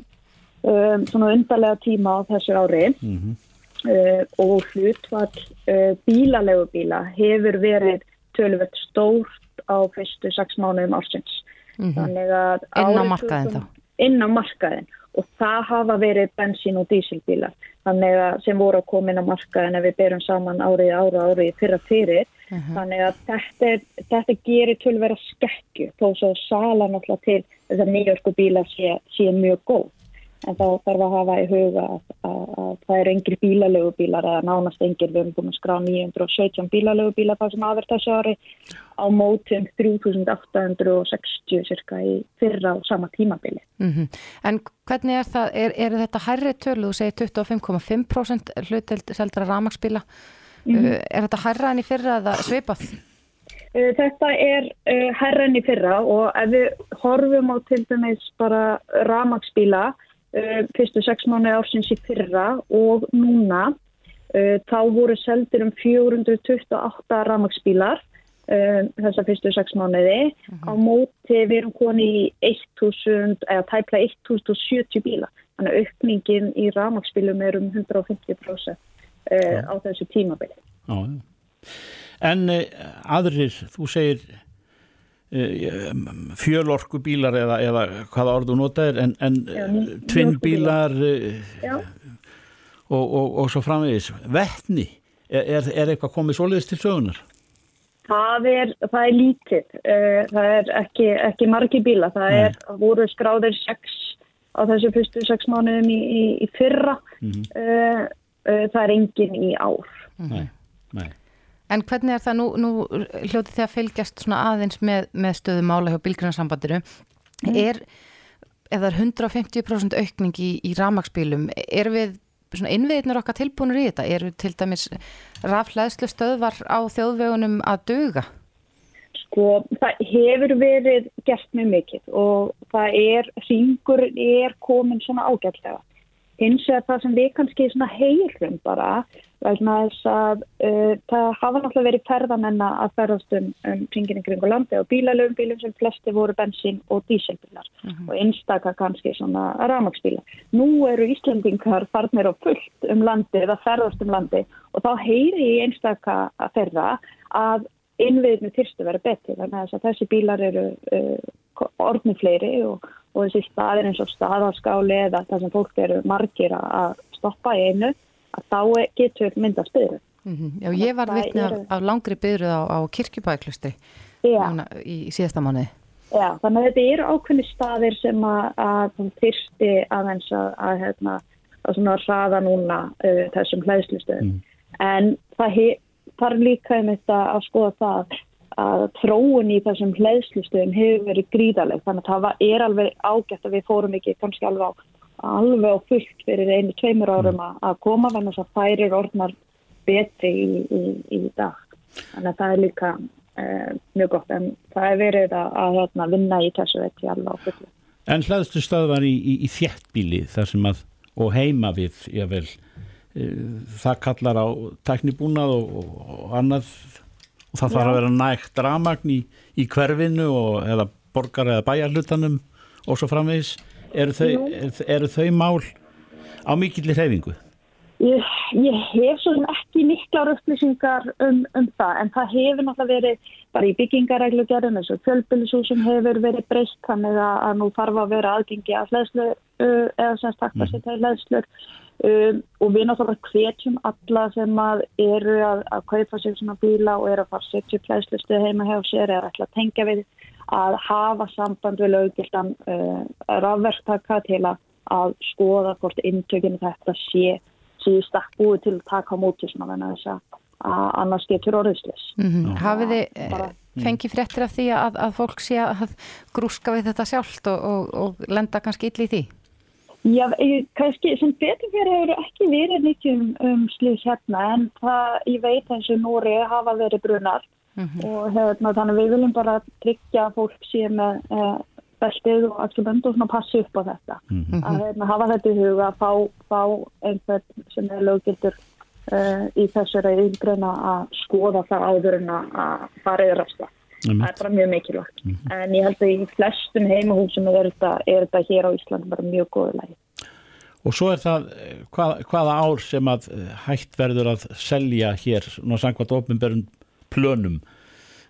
um, svona undarlega tíma á þessu ári Mhm. uh, og hlutfall uh, bílalegu bíla hefur verið töluvert stórt á fyrstu sex mánuðum ársins. Þannig að Inn á markaðinn 2000 Inn á markaðin og það hafa verið bensín og dísilbílar. Þannig að sem voru að koma inn á markaðin ef við berum saman árið ára árið fyrra fyrir. Þannig að þetta, þetta gerir tölvera skekkju þó svo sala náttúrulega til þess að nýjörku bílar sé, sé mjög góð. En þá þarf að hafa í huga að, að, að það eru engri bílalegu bílar eða nánast engir, við erum búin að skrá 917 bílalegu bílar það sem aðverð þessu ári. Á mótum 3860 cirka í fyrra á sama tímabili. Mm En hvernig er það, er, er þetta hærri tölu, þú segir 25,5% hluteld seldra ramagsbíla, uh, er þetta hærra en í fyrra eða svipað? Uh, Þetta er uh, herran í fyrra og ef við horfum á til dæmis bara ramagsbíla uh, fyrstu sex mánu ársins í fyrra og núna uh, þá voru seldir um 428 ramagsbílar uh, þessa fyrstu sex mánuði á móti við erum koni í 1000 eða tæpla 1070 bíla þannig að aukningin í ramagsbílum er um 150% uh, á þessu tímabili. Já, já. En uh, aðrir, þú segir uh, fjölorku bílar eða, eða hvaða orðu notaðir en, en ný- tvinnbílar Já. og, og, og svo framvegis vettni, er, er, eitthvað komið svoleiðis til sögunar? Það er, það er lítið, það er ekki, ekki margi bíla, það er, voru skráðir sex á þessu fyrstu sex mánuðum í, í, í fyrra, uh, uh, það er engin í ár. Nei, nei. En hvernig er það nú, nú hljótið þið að fylgjast svona aðeins með, með stöðu mála hjá bílgrunarsambandiru er, ef það er 150% aukning í, í ramagsbílum er við svona innviðnir okkar tilbúinur í þetta? Eru til dæmis rafhlæðslu stöðvar á þjóðvegunum að duga? Sko, það hefur verið gert mjög mikið og það er, hringur er komin svona ágætlega. Hins vegar það sem við kannski svona heyrum bara, vegna þess að uh, það hafa náttúrulega verið ferðamenn að ferðast um, um hringin í kringu landi og bílalöfum bílum sem flesti voru bensín og díselbílar og einstaka kannski svona ramagsbílar. Nú eru Íslandingar farnir á fullt um landi eða ferðast um landi og þá heyri í einstaka að ferða að innviðinu þyrstu verið betri þannig að þessi bílar eru uh, orðni fleiri og, og þessi staðir eins og staðarskáli eða það sem fólk eru margir að stoppa í einu að þá getur myndast byrju. Já, ég var Það vitni af, af langri byrjuð á, á núna í, í síðasta mánuði. Já, þannig að þetta eru ákveðni staðir sem að, að þyrsti aðeins að, að, hérna, að svona hraða núna uh, þessum hlæðslustöðum. En það þarf líka um þetta að skoða það að þróun í þessum hlæðslustöðum hefur verið gríðaleg. Þannig að það var, er alveg ágætt að við fórum ekki kannski alveg á, alveg á fullt fyrir einu, tveimur árum að, að koma þannig að það færir orðnar betri í, í, í dag. Þannig að það er líka uh, mjög gott en það er verið að, að hérna, vinna í þessu ekki alveg á fullu. En hlæðstu stöðvar í, í, í þéttbíli þar sem að, og heima við, jável, það kallar á teknibúnað og, og, annað og það þarf að vera nægt ramagn í, í hverfinu og, eða borgar eða bæjarlutanum og svo framvegis. Eru þau, eru, eru þau mál á mikillir hreyfingu? Ég, ég hef svo sem ekki miklar upplýsingar um, um það en það hefur náttúrulega verið bara í byggingareglugjörðum eins og fjölbýlisúsum hefur verið breytt þannig að, að nú þarf að vera aðgengi að hlæðslu uh, eða semst takk að setja í hlæðslur um, og við náttúrulega hvetjum alla sem að eru að, að kaupa sér svona bíla og eru að fara að setja hlæðslustu heima hjá sér eða ætla að tengja við að hafa samband við löggildan uh, rafverktaka til að, að skoða hvort inntökinu þetta sé síðust að búið til að taka á móti þannig að þess að annars getur orðislis. Mm Hafið þið eh, Bara- fengið fréttir af því að, að fólk sé að grúska við þetta sjálft og, og, og lenda kannski illa í því? Já, ég- kannski sem betur fyrir hefur ekki verið mikið um, um slið hérna en það ég veit eins og Nóri hafa verið brunar og hérna, þannig við viljum bara tryggja fólk sé með uh, beltið og axlubönd og svona passi upp á þetta. Að hérna, hafa þetta í huga að fá, fá einhvern sem er löggildur uh, í þessari yngreina að skoða það áður en að fara yfir rasta. Það er bara mjög mikilvægt. En ég held að í flestum heimahúsum er þetta, er þetta hér á Íslandi bara mjög góðu lagi. Og svo er það eh, hvað, hvaða ár sem að eh, hægt verður að selja hér, svona samkvæmt ofnbjörn plönum,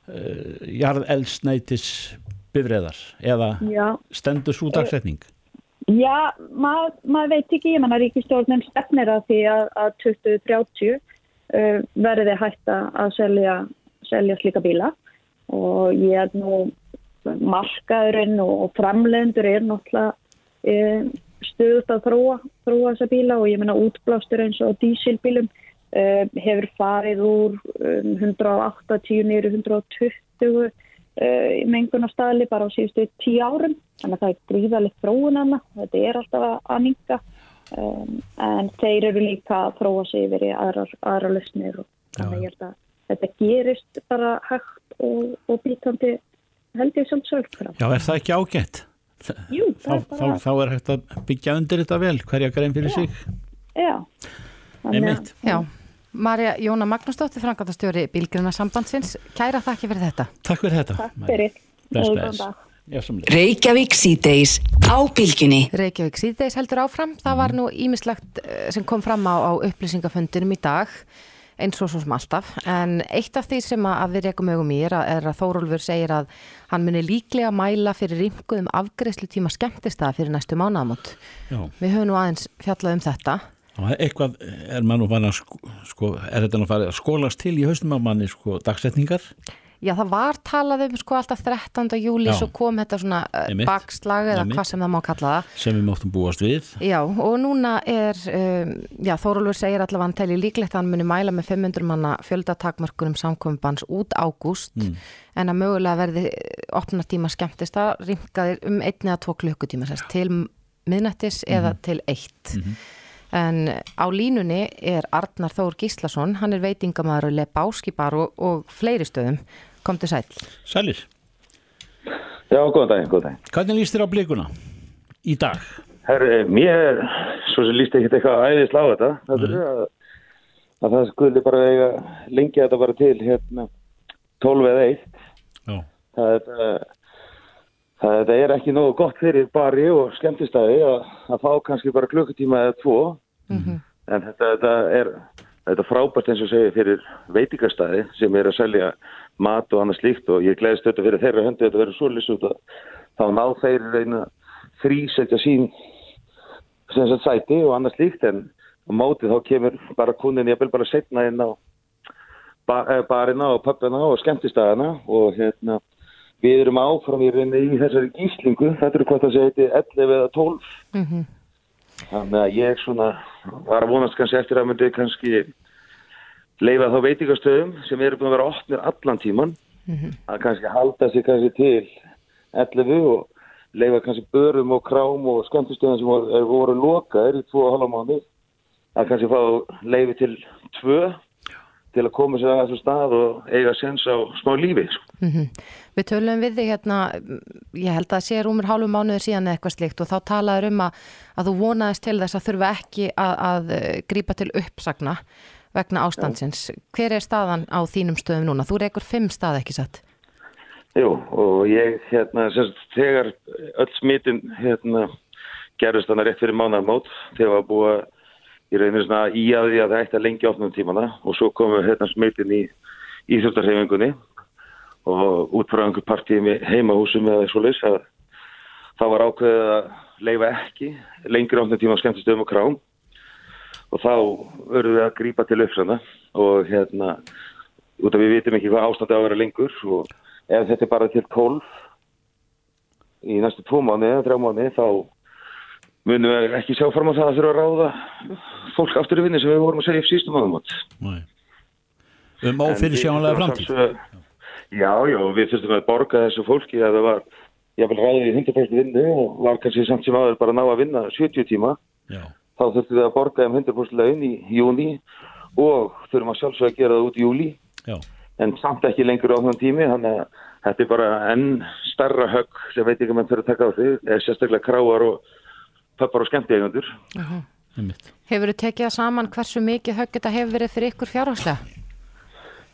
uh, jarð eldsneitis bifreðar eða Já, stendur svo dagsetning. Já, mað, maður veit ekki, ég menna ríkistjórnin stefnir að því að, að 2030 uh, verði hægt að selja, selja slíka bíla. Og ég er nú markaðurinn og, framlegendur er náttúrulega uh, stöðut að þróa, þróa þessa bíla. Og ég menna útblástur eins og dísilbílum hefur farið úr um, 180 nýru 120 uh, í mengunarstaðli bara á síðustu tíu árum þannig að það er gríðalegt þróun hana þetta er alltaf að, minka um, en þeir eru líka að þróa sig yfir í aðrar, aðrar lausnir og þannig að ég held að þetta gerist bara hægt og, og býtandi held ég svolítið sjálfkraft. Já, er það ekki ágætt? Jú, Þá, er þá, bara, þá er hægt að byggja undir þetta vel, hverja grein fyrir sig. já. Þannig að-. Já, Marja Jóna Magnúsdóttir, frangatastjóri Bílgruna sambandsins, kæra þakki fyrir þetta. Takk fyrir þetta. Takk fyrir. Bless, bless. leið. Reykjavík síðdeis á bylgjunni. Reykjavík síðdeis heldur áfram. Það var nú ímislegt eh, sem kom fram á, á upplýsingafundinum í dag eins og svo sem alltaf. En eitt af því sem að við rekum augum í er að, er að Þórólfur segir að hann muni líklega mæla fyrir rýmkuðum afgreyslu tíma skemmtistað fyrir næstu mánaðamót. Já. Við höfum nú aðeins fjallað um þetta. Eitthvað er mann og fann að sko, sko, er þetta nú farið að skólast til í haustum á manni sko dagsetningar? Já, það var talað um sko alltaf 13. júli svo kom þetta svona uh, bakslag eða hvað sem það má kalla það. sem við máttum búast við. Já, og núna er, um, já, Þórólfur segir allavega hann telji líklegt að hann muni mæla með 500 manna fjöldatakmörkunum samkombans út ágúst, en að mögulega verði opna tíma skemmtist að ringaðir um einn eða tvo klukkutíma sérst, til miðnættis eða til eitt. En á línunni er Arnar Þór Gíslason, hann er veitingamæður og lebáskibar og, og fleiri stöðum. Komdu sæl. Sælir, Já, góðan daginn, góðan daginn. hvernig líst þér á blikuna í dag? Herri, mér, svo sem líst ekkert eitthvað æðislega á þetta, það er að, að það skulle bara eiga lengja þetta bara til hérna 12 eða 1. Já. Það er, uh, það, er ekki nógu gott fyrir bari og skemmtistæði að, að fá kannski bara klukkutíma eða tvo. En þetta, þetta er þetta frábært eins og segja fyrir veitingastæði sem er að selja mat og annað slíkt og ég gleðist þetta fyrir þeirra höndi þetta verður svo lýst út að þá ná þeir reyna þrísetja sín sem sagt sæti og annað slíkt en á móti þá kemur bara kunin ég vil bara setna inn á eh, barina og pöppina og skemmtistæðina og hérna við erum áfram í reyni í þessari gíslingu. Þetta eru hvað það segi 11 eða 12 Þannig að ég svona var að vonast kannski eftir að myndi kannski leifa þá veitingastöðum sem eru búin að vera opnir allan tíman að kannski halda sig kannski til 11 og leifa kannski börum og krám og skemmtistöðum sem voru, er- voru lokaðir í 2,5 mánu að kannski fá leifi til 2 til að koma sér að þessu stað og eiga sens á smá lífi. sko. Við tölum við þig hérna, ég held að sé rúmur hálfu mánuður síðan eitthvað slikt og þá talaður um að, að þú vonaðist til þess að þurfa ekki að, að eh, grípa til uppsagna vegna ástandsins. Hver er staðan á þínum stöðum núna? Þú reykur fimm stað ekki satt. Jú, og ég, hérna, semst, þegar öll smitin, hérna, gerðist þannig rétt fyrir mánarmót, þegar var búið að í rauninu svona í að því að það ætti að lengja opnum tímana og svo komu hérna smitin í íþjóttarhefingunni og út frá einhver partíi með heimahúsum eða svo leys að það var ákveðið að leifa ekki lengri opnum tíma skemmtistöðum og krám og þá verðum við að grípa til uppsana og hérna út af við vitum ekki hvað ástandi á að vera lengur og ef þetta er bara til 12 í næstu tvo mánu eða þrjá mánu þá munum við ekki sjá fram á það að þurfa að ráða fólk aftur í vinni sem við vorum að segja í sístum mánuðum átt. Um ófyrir sjónlega framtíð. Já, já, við þurftum að borga þessu fólki að það var, ég vil ráðið í 100% vinnu og var kannski samt sem aður bara að ná að vinna 70 tíma, Já. þá þurftum við að borga um 100% laun í júni og þurfum að sjálfsög að gera það út í júli Já. en samt ekki lengur á þann tími þannig að þetta er bara enn starra högg sem veit ekki mann fyrir að taka á því sérstaklega kráar og pöppar og skemmtíðegundur Einmitt. Hefur þú tekið saman hversu mikið högg þetta hefur verið fyrir ykkur fjárhagslega?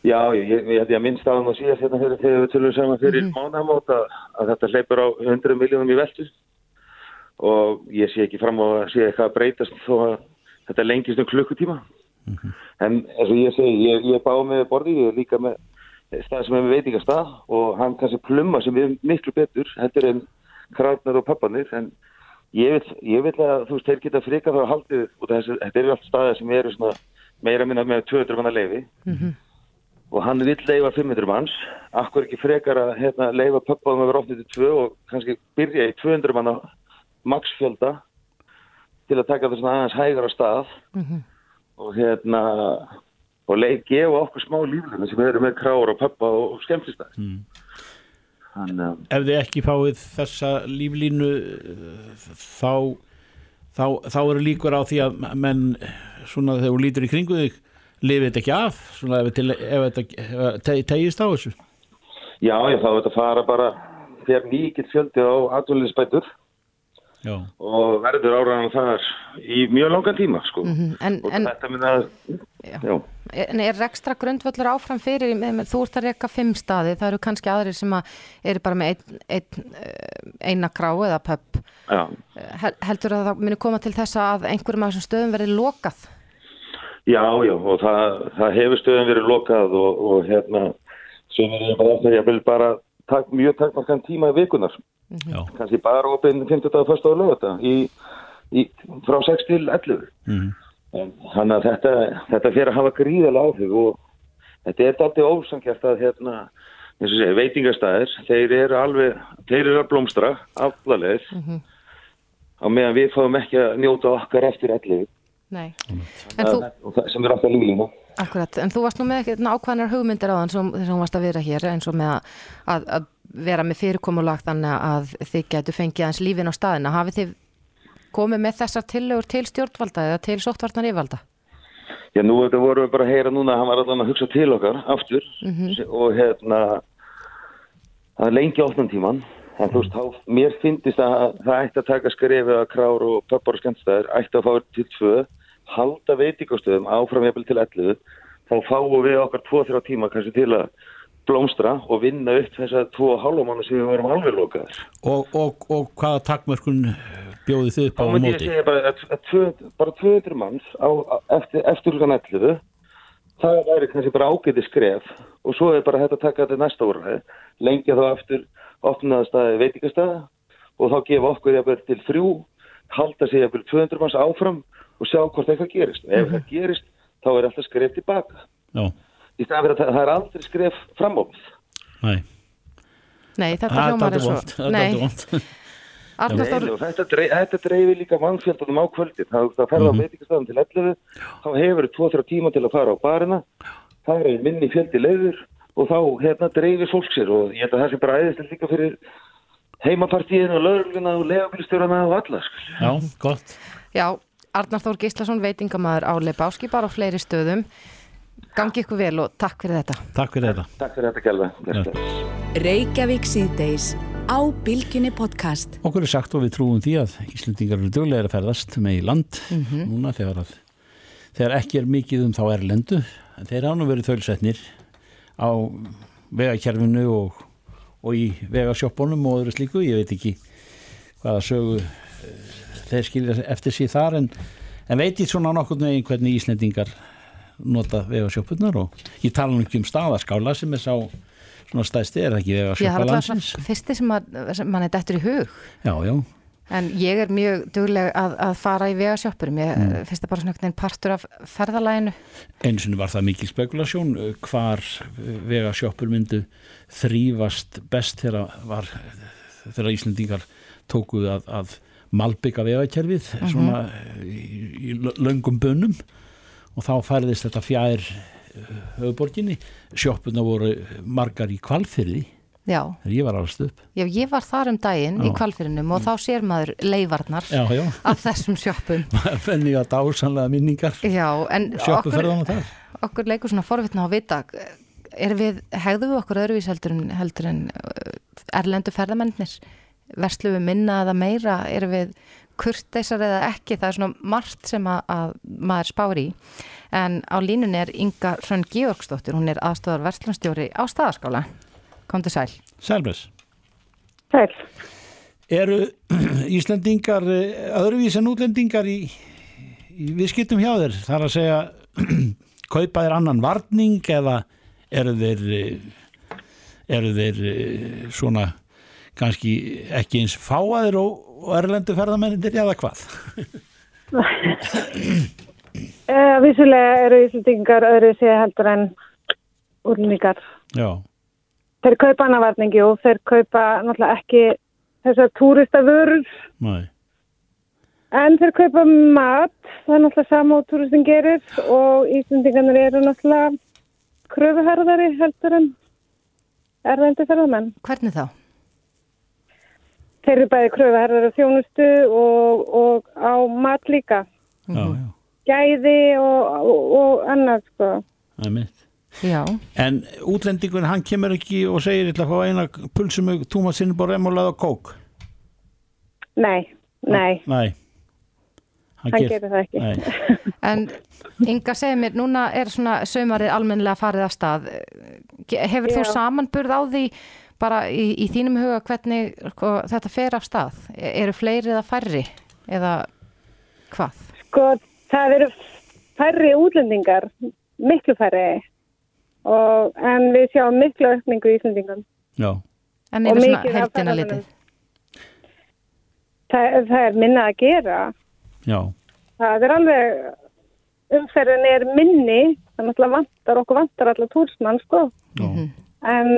Já, ég, ég að minnst á hann og síðast hérna fyrir þegar við tölum saman fyrir mm mánaðamót að, að þetta hleypur á 100 miljónum í veltu. Og ég sé ekki fram á að sé eitthvað að breytast þó að þetta lengist um klukkutíma. En eins og ég segi, ég, ég er báð með borði, ég er líka með stað sem er með veitingastað og hann kannski plumma sem er miklu betur heldur en krafnar og pappanir en ég vil, ég vil að þú veist, þeir geta frika þá haldið og þessi, þetta eru allt staðir sem eru svona meira minna með 200 manna leifi og hann vill leifa 500 manns. Akkur ekki frekar að hérna, leifa pöppaðum að vera opnið til 2 og kannski byrja í 200 manna maksfjölda til að taka það svona aðeins hægar á stað. Og hérna og leið gefa okkur smá líflunum sem eru með kráur og pöppa og skemmtistæð mm. Þannig Ef þið ekki fáið þessa líflínu eh, þá, þá, þá eru líkur á því að menn svona þegar þú lítur í kringu þig lifið þetta ekki af svona ef, til, ef þetta ef te- tegist á þessu Já, já, þá þetta að fara bara þegar mikið fjöldi á atvinninsbætur Já. og verður áraðan þar í mjög langan tíma, sko. Mhm, En, Og en, þetta minna. En er rekstra grundvöllur áfram fyrir, með, með, þú ert að reka fimm staði, það eru kannski aðrir sem að eru bara með ein, ein, eh, eina krá eða pöpp. Já, Hel- Heldur að það muni koma til þess að einhverjum af þessum stöðum verði lokað? já, já, og það, það hefur stöðum verið lokað og, og hérna, sem er bara eftir, ég vil bara tak, mjög takmarkan tíma í vikunar. Já. Kannski bara opinn 50 dagar fyrst á lögata í, í, frá 6 til 11. Mhm. En Þannig að þetta, þetta fyrir að hafa gríðalega áhrif og þetta er alltaf ósangjart að hérna, eins og segja, veitingastæðir, þeir eru alveg, þeir eru að blómstra, aflalegir, á meðan við fáum ekki að njóta okkar eftir allir, Nei. En þú, sem er alltaf líflíma. akkurat, en þú varst nú með ekki ákvæðnar hugmyndir á þann sem hún varst að vera hér eins og með að, að, að vera með fyrirkomulag þannig að þið getur fengið hans lífin á staðina. Hafið þið komið með þessar tillögur til stjórnvalda eða til sóttvarnar yfirvalda? Já, nú þetta vorum við bara að heyra núna að hann var allan að hugsa til okkar aftur og hérna það er lengi opnum tíman en þú veist, þá, mér finnist að það ætti að taka skrefið að krár og pöppar og skemmstæðir, ætti að fá til tvö halda veitingastöðum áfram jafnvel til 11, þá fáum við okkar 2-3 tíma kannski til að blómstra og vinna upp þess að 2,5 mánu sem við vorum alveg lokaðir. Og, og, og hvaða takmörkun bjóði þið upp á Þá myndi ég móti? segja bara, að, tvö, bara 200 manns á, eftir, eftir hlugan 11 það væri kannski bara ágæti skref og svo er bara hægt að taka þetta næsta úrræði. Lengja þá eftir opnaðastæði veitingastæða og þá gefa okkur jafnvel til þrjú halda sig jafnvel 200 manns áfram og sjá hvort eitthvað gerist. Ef það gerist þá er alltaf skref tilbaka Já, í staðan fyrir að það- er aldrei skref fram á næ. Nei, þetta er hljómar er Nei, og þetta, dreif, þetta dreifir líka mannfjöldunum á kvöldin. Það, það ferða á veitingastæðan til 11, þá hefur þú 2-3 tíma til að fara á barina, það er minni fjöldi leiður og þá hérna dreifir fólk sér og ég held að það sé bara æðislega líka fyrir heimapartíðinu og lögurluna og legabilistjórana og alla. Sko. Já, gott. já, Arnar Þór Gíslason, veitingamaður á Lebáskipar á fleiri stöðum. Gangi ykkur vel og takk fyrir þetta. Takk fyrir þetta. Takk fyrir þetta, Kjálfa. Reykjavík síðdeis á Bilginni podcast. Okkur er sagt og við trúum því að Íslendingar eru duglega að ferðast með í land núna þegar, að, þegar ekki er mikið um þá erlendu en þeir án og verið þölsetnir á vegakerfinu og, og í vegasjoppunum og öðru slíku, ég veit ekki hvaða sögu eh, þeir skilja eftir síð þar en, en veit ég svona nokkurn veginn hvernig Íslendingar nota vegasjoppunar og ég tala nú ekki um staðaskála sem er sá svona stæðsti er það ekki Já, það er vegasjoppa alltaf landsins svona fyrsti sem, að, sem mann er dettur í hug. Já, já, En ég er mjög dugleg að, að fara í vegasjoppurum. Ég Mm. mm. finnst það bara svona partur af ferðalæginu. einu sinni var það mikil spekulasjón uh, hvar uh, vegasjoppur myndu þrýfast best þegar var þegar Íslendingar tókuð að, að malbygga vegakerfið svona uh, í, í lö- löngum bönum og þá færðist þetta fjær uh, höfuborginni sjoppuna voru margar í kvalfyrði Já, ég var alveg upp. Já, ég var þar um daginn í Já. kvalfyrinum og þá sér maður leifarnar já, af þessum sjoppum. fenni að dásanlega minningar. Já, en okkur, okkur leikur svona forvitna á vita, er við, hegðum við okkur öðruvís heldur en, heldur en uh, erlendu ferðamennir? Verslu við minna eða meira? Er við kurteisar eða ekki? Það er svona margt sem að, að maður spáir í. En á línunni er Inga Hrönn Georgsdóttir, hún er aðstofar verslunstjóri á staðaskála. Komdu sæl. Sælbres Sæl. Eru Íslendingar eh, öðruvís en útlendingar í, í viðskiptum hjá þér? Það er að segja kaupa þér annan varning eða eru þeir eh, eru þeir eh, svona kannski ekki eins fáaðir og, og erlendu ferðamennindir eða hvað? Uh, vissulega eru Íslandingar öðru sér heldur en útlendingar. Já, Þeir kaupa annavarningi og þeir kaupa náttúrulega ekki þessar túristaförur næ, en þeir kaupa mat, það er náttúrulega sama og túristin gerir og Íslandingarnir eru náttúrulega kröfuherðari heldur en erðandi ferðamenn. Hvernig þá? Þeir eru bæði kröfuherðari á þjónustu og, og á mat líka. já, já, Gæði og, og, og annað sko. það er mitt. Já. En útlendingun, hann kemur ekki og segir eitthvað að fá eina pulsum með túmasinn búið remulað og kók. Nei, nei, Nei. hann ger- gerir það ekki. Nei. En Inga segir mér, núna er svona sömarið almennilega farið af stað. Hefur þú Já. samanburð á því bara í, í þínum huga hvernig sko, þetta fer af stað? E- Eru fleiri eða færri? Eða hvað? Sko, það eru færri útlendingar, miklu færri, og, en við sjáum miklu aukningu í Íslandingum. Já. En yfir svona heldina litið? Það, það er minna að gera. Já. Það er alveg, umferðin er minni, þannig að vantar, okkur vantar allar túrsmann, sko. Já. En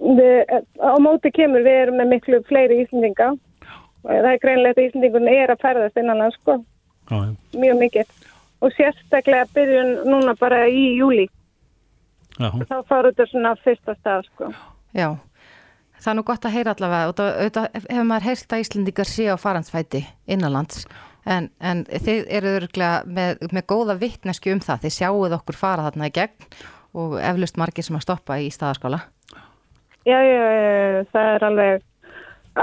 við, á móti kemur, við erum með miklu fleiri Íslandinga. Og það er greinlegt að Íslandingun er að ferðast innanlands, sko. Mjög mikið. Og sérstaklega byrjun núna bara í júli. Já. Þá fara þetta svona fyrsta stað, sko. Já. Það er nú gott að heyra allavega og það- hefur maður heyrt að Íslendingar sé á faransfæti innanlands en, en þið eru örgulega með, með góða vittnesku um það, þið sjáuð okkur fara þarna í gegn og eflust margir sem að stoppa í staðarskála. Já, já, já, það er alveg,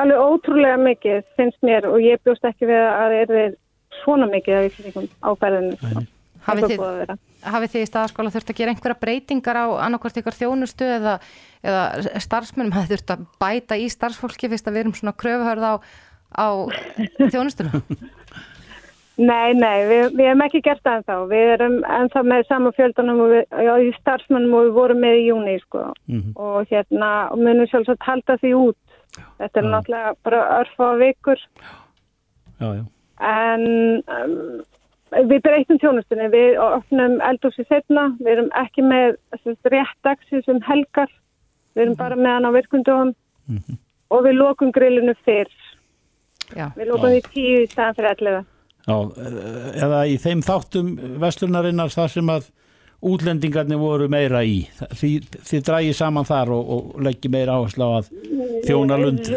alveg ótrúlega mikið, finnst mér, og ég bjóst ekki við að það er svona mikið af Íslandingum á ferðinu. sko. Hafið þið, hafið þið í staðarskála þurft að gera einhverja breytingar á annarkvort ykkar þjónustu eða, eða starfsmennum hafið þurft að bæta í starfsfólki fyrst að við erum svona kröfuhörð á, á þjónustuna? Nei, nei, við, við hefum ekki gert það ennþá. Við erum ennþá með sama fjöldanum og við, já, í starfsmennum og við vorum með í júni, sko. Mhm. Og hérna, og munum sjálfsagt halda því út. Þetta er Já. náttúrulega bara örfa vikur. Já, já. En um, við breytum þjónustunni, við opnum eldhúsi setna, við erum ekki með sem sagt, rétt dagsins um helgar, við erum bara með hann á virkundum og við lokum grillinu fyrr. Já. Við lokum því tíu í staðan fyrir 11. Já, eða í þeim þáttum vestlunarinnar þar sem að útlendingarnir voru meira í þið drægi saman þar og, og leggji meira áherslu á að þjóna lund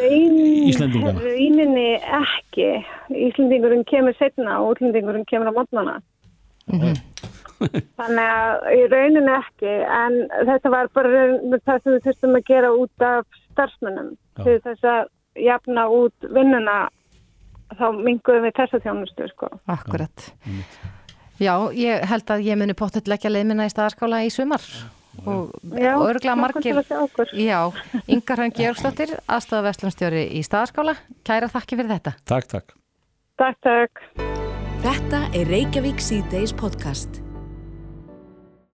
Íslendingana Rauninni ekki. Íslendingurinn kemur setna og útlendingurinn kemur á mótnana. Þannig að í rauninni ekki, en þetta var bara það sem við þurftum að gera út af til þess að jafna út vinnuna þá minguðum við þessa þjónustu sko. Akkurat. Já, ég held að ég muni pottet leggja leiðmina í staðarskála í sumar og, hlakka margir. Já, Ingar Hraun Georgsdóttir aðstofa vestlunstjóri í staðarskála Kæra þakki fyrir þetta Takk, takk Takk, takk Þetta er Reykjavík C-Days podcast.